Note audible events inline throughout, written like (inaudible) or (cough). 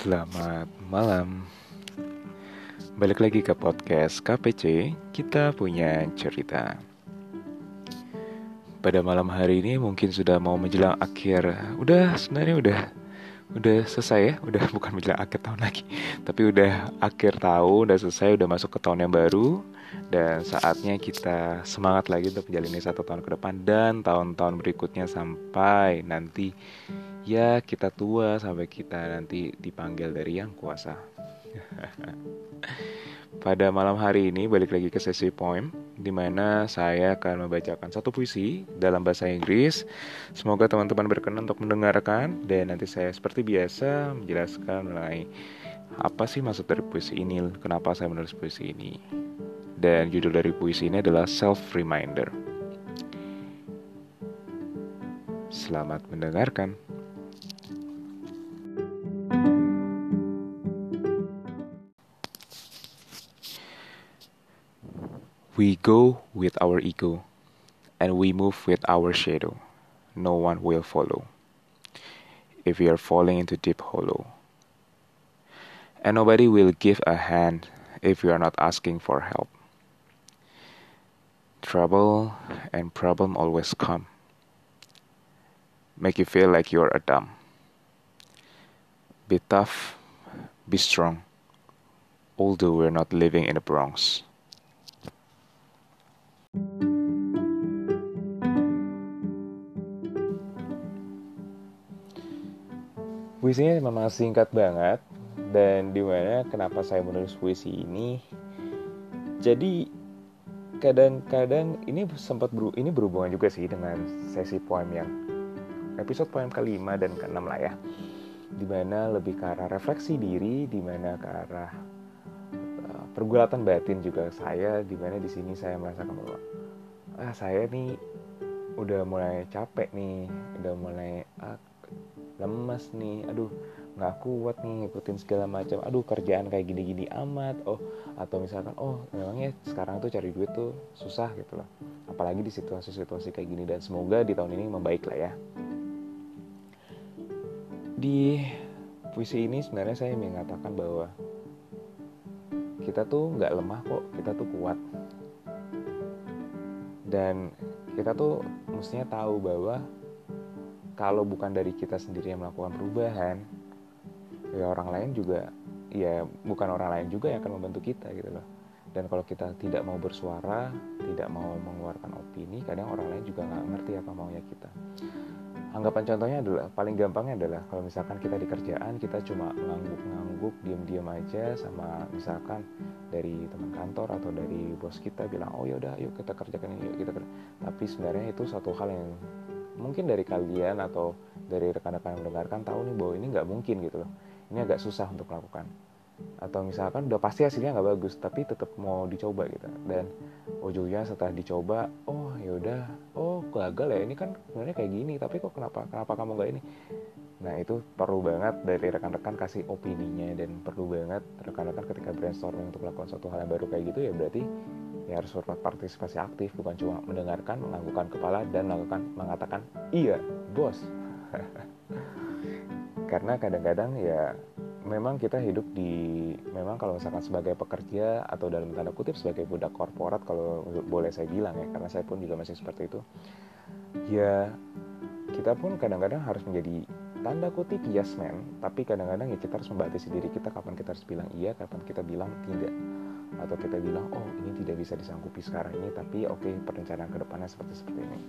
Selamat malam. Balik lagi ke podcast KPC, kita punya cerita. Pada malam hari ini mungkin sudah mau menjelang akhir. Udah sebenarnya udah udah selesai ya, udah (laughs) bukan menjelang akhir tahun lagi, tapi udah akhir tahun, udah selesai, udah masuk ke tahun yang baru dan saatnya kita semangat lagi untuk menjalani satu tahun ke depan dan tahun-tahun berikutnya sampai nanti ya kita tua sampai kita nanti dipanggil dari yang kuasa. (laughs) Pada malam hari ini balik lagi ke sesi poem di mana saya akan membacakan satu puisi dalam bahasa Inggris. Semoga teman-teman berkenan untuk mendengarkan dan nanti saya seperti biasa menjelaskan mengenai apa sih maksud dari puisi ini, kenapa saya menulis puisi ini. Dan judul dari puisi ini adalah Self Reminder. Selamat mendengarkan. We go with our ego, and we move with our shadow. No one will follow. If we are falling into deep hollow, and nobody will give a hand if we are not asking for help. Trouble and problem always come, make you feel like you're a dumb. Be tough, be strong, although we're not living in the Bronx. Puisinya memang singkat banget dan di mana kenapa saya menulis puisi ini? Jadi kadang-kadang ini sempat beru ini berhubungan juga sih dengan sesi poem yang episode poem kelima dan keenam lah ya. Di mana lebih ke arah refleksi diri di mana ke arah pergulatan batin juga. Saya di mana di sini saya merasakan bahwa ah saya nih udah mulai capek nih udah mulai ah, lemes nih. Aduh nggak kuat nih ngikutin segala macam. Aduh kerjaan kayak gini-gini amat. Oh atau misalkan oh memangnya sekarang tuh cari duit tuh susah gitu loh. Apalagi di situasi-situasi kayak gini. Dan semoga di tahun ini membaik lah ya. Di puisi ini sebenarnya saya mengatakan bahwa kita tuh nggak lemah kok kita tuh kuat. Dan kita tuh mestinya tahu bahwa kalau bukan dari kita sendiri yang melakukan perubahan ya orang lain juga ya bukan orang lain juga yang akan membantu kita gitu loh. Dan kalau kita tidak mau bersuara tidak mau mengeluarkan opini kadang orang lain juga nggak ngerti apa maunya kita anggapan contohnya adalah paling gampangnya adalah kalau misalkan kita di kerjaan kita cuma ngangguk-ngangguk diam-diam aja sama misalkan dari teman kantor atau dari bos kita bilang oh yaudah yuk kita kerjakan ini yuk kita kerja. tapi sebenarnya itu satu hal yang mungkin dari kalian atau dari rekan-rekan yang mendengarkan tahu nih bahwa ini nggak mungkin gitu loh ini agak susah untuk melakukan atau misalkan udah pasti hasilnya nggak bagus tapi tetap mau dicoba gitu dan ujungnya setelah dicoba oh yaudah oh gagal ya ini kan sebenarnya kayak gini tapi kok kenapa kenapa kamu nggak ini? Nah itu perlu banget dari rekan-rekan kasih opininya dan perlu banget rekan-rekan ketika brainstorming untuk melakukan suatu hal yang baru kayak gitu ya berarti ya harus berpartisipasi aktif bukan cuma mendengarkan menganggukkan kepala dan melakukan mengatakan iya bos. (laughs) Karena kadang-kadang ya memang kita hidup di memang kalau misalkan sebagai pekerja atau dalam tanda kutip sebagai budak korporat kalau boleh saya bilang ya karena saya pun juga masih seperti itu ya kita pun kadang-kadang harus menjadi tanda kutip yes man. Tapi kadang-kadang ya kita harus membatasi diri kita kapan kita harus bilang iya kapan kita bilang tidak. Atau kita bilang oh ini tidak bisa disanggupi sekarang ini tapi oke okay, perencanaan ke depannya seperti seperti ini.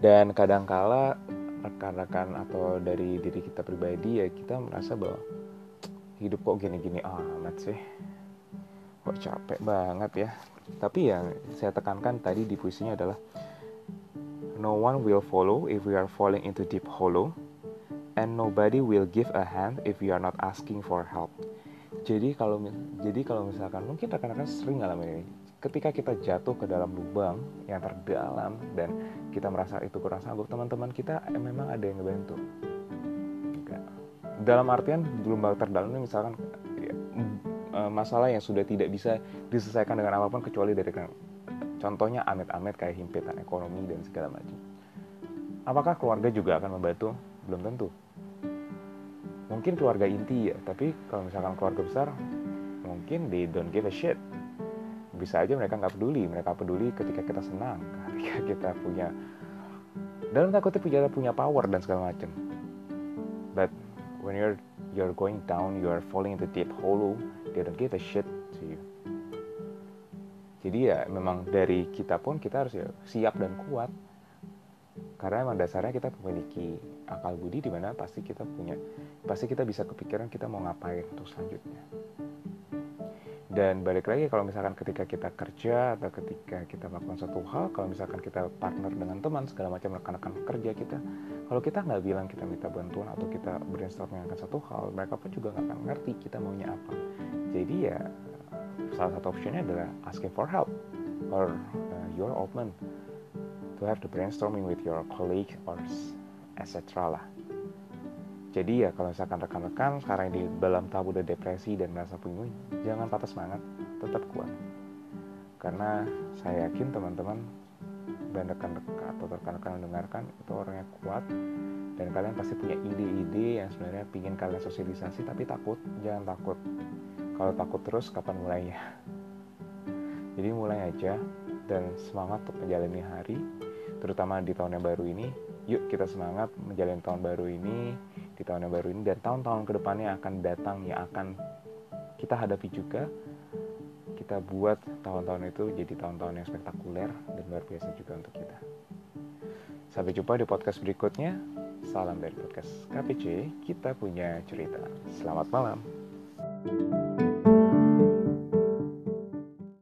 Dan kadangkala rekan-rekan atau dari diri kita pribadi ya kita merasa bahwa hidup kok gini-gini amat sih? Kok capek banget ya? Tapi yang saya tekankan tadi di puisinya adalah no one will follow if we are falling into deep hollow and nobody will give a hand if we are not asking for help. Jadi kalau jadi kalau misalkan mungkin rekan-rekan sering ngalamin ini. Ketika kita jatuh ke dalam lubang yang terdalam dan kita merasa itu kurang sanggup. Teman-teman kita eh, memang ada yang ngebantu. Dalam artian lubang terdalam misalkan ya, eh, masalah yang sudah tidak bisa diselesaikan dengan apa pun kecuali dari contohnya amit-amit kayak himpitan ekonomi dan segala macam. Apakah keluarga juga akan membantu? Belum tentu. Mungkin keluarga inti ya tapi kalau misalkan keluarga besar mungkin they don't give a shit bisa aja mereka nggak peduli mereka peduli ketika kita senang (laughs) ketika kita punya dalam takutnya punya punya power dan segala macam. But when you're you're going down you're falling into deep hollow they don't give a shit to you. Jadi ya memang dari kita pun kita harus ya siap dan kuat. Karena emang dasarnya kita memiliki akal budi di mana pasti kita punya pasti kita bisa kepikiran kita mau ngapain untuk selanjutnya dan balik lagi kalau misalkan ketika kita kerja atau ketika kita melakukan satu hal kalau misalkan kita partner dengan teman segala macam rekan-rekan kerja kita kalau kita nggak bilang kita minta bantuan atau kita brainstorming akan satu hal mereka pun juga nggak akan ngerti kita maunya apa. Jadi ya salah satu optionnya adalah asking for help or uh, you're open to have the brainstorming with your colleague or etc lah jadi ya kalau misalkan rekan-rekan sekarang di dalam tahap udah depresi dan merasa bingung, jangan patah semangat, tetap kuat. Karena saya yakin teman-teman dan rekan-rekan atau rekan-rekan mendengarkan itu orangnya kuat dan kalian pasti punya ide-ide yang sebenarnya pingin kalian sosialisasi tapi takut, jangan takut. Kalau takut terus kapan mulainya? Jadi mulai aja dan semangat untuk menjalani hari, terutama di tahun yang baru ini. Yuk kita semangat menjalani tahun baru ini di tahun yang baru ini dan tahun-tahun ke depannya akan datang yang akan kita hadapi juga. Kita buat tahun-tahun itu jadi tahun-tahun yang spektakuler dan luar biasa juga untuk kita. Sampai jumpa di podcast berikutnya. Salam dari podcast KPC kita punya cerita. Selamat malam. thank you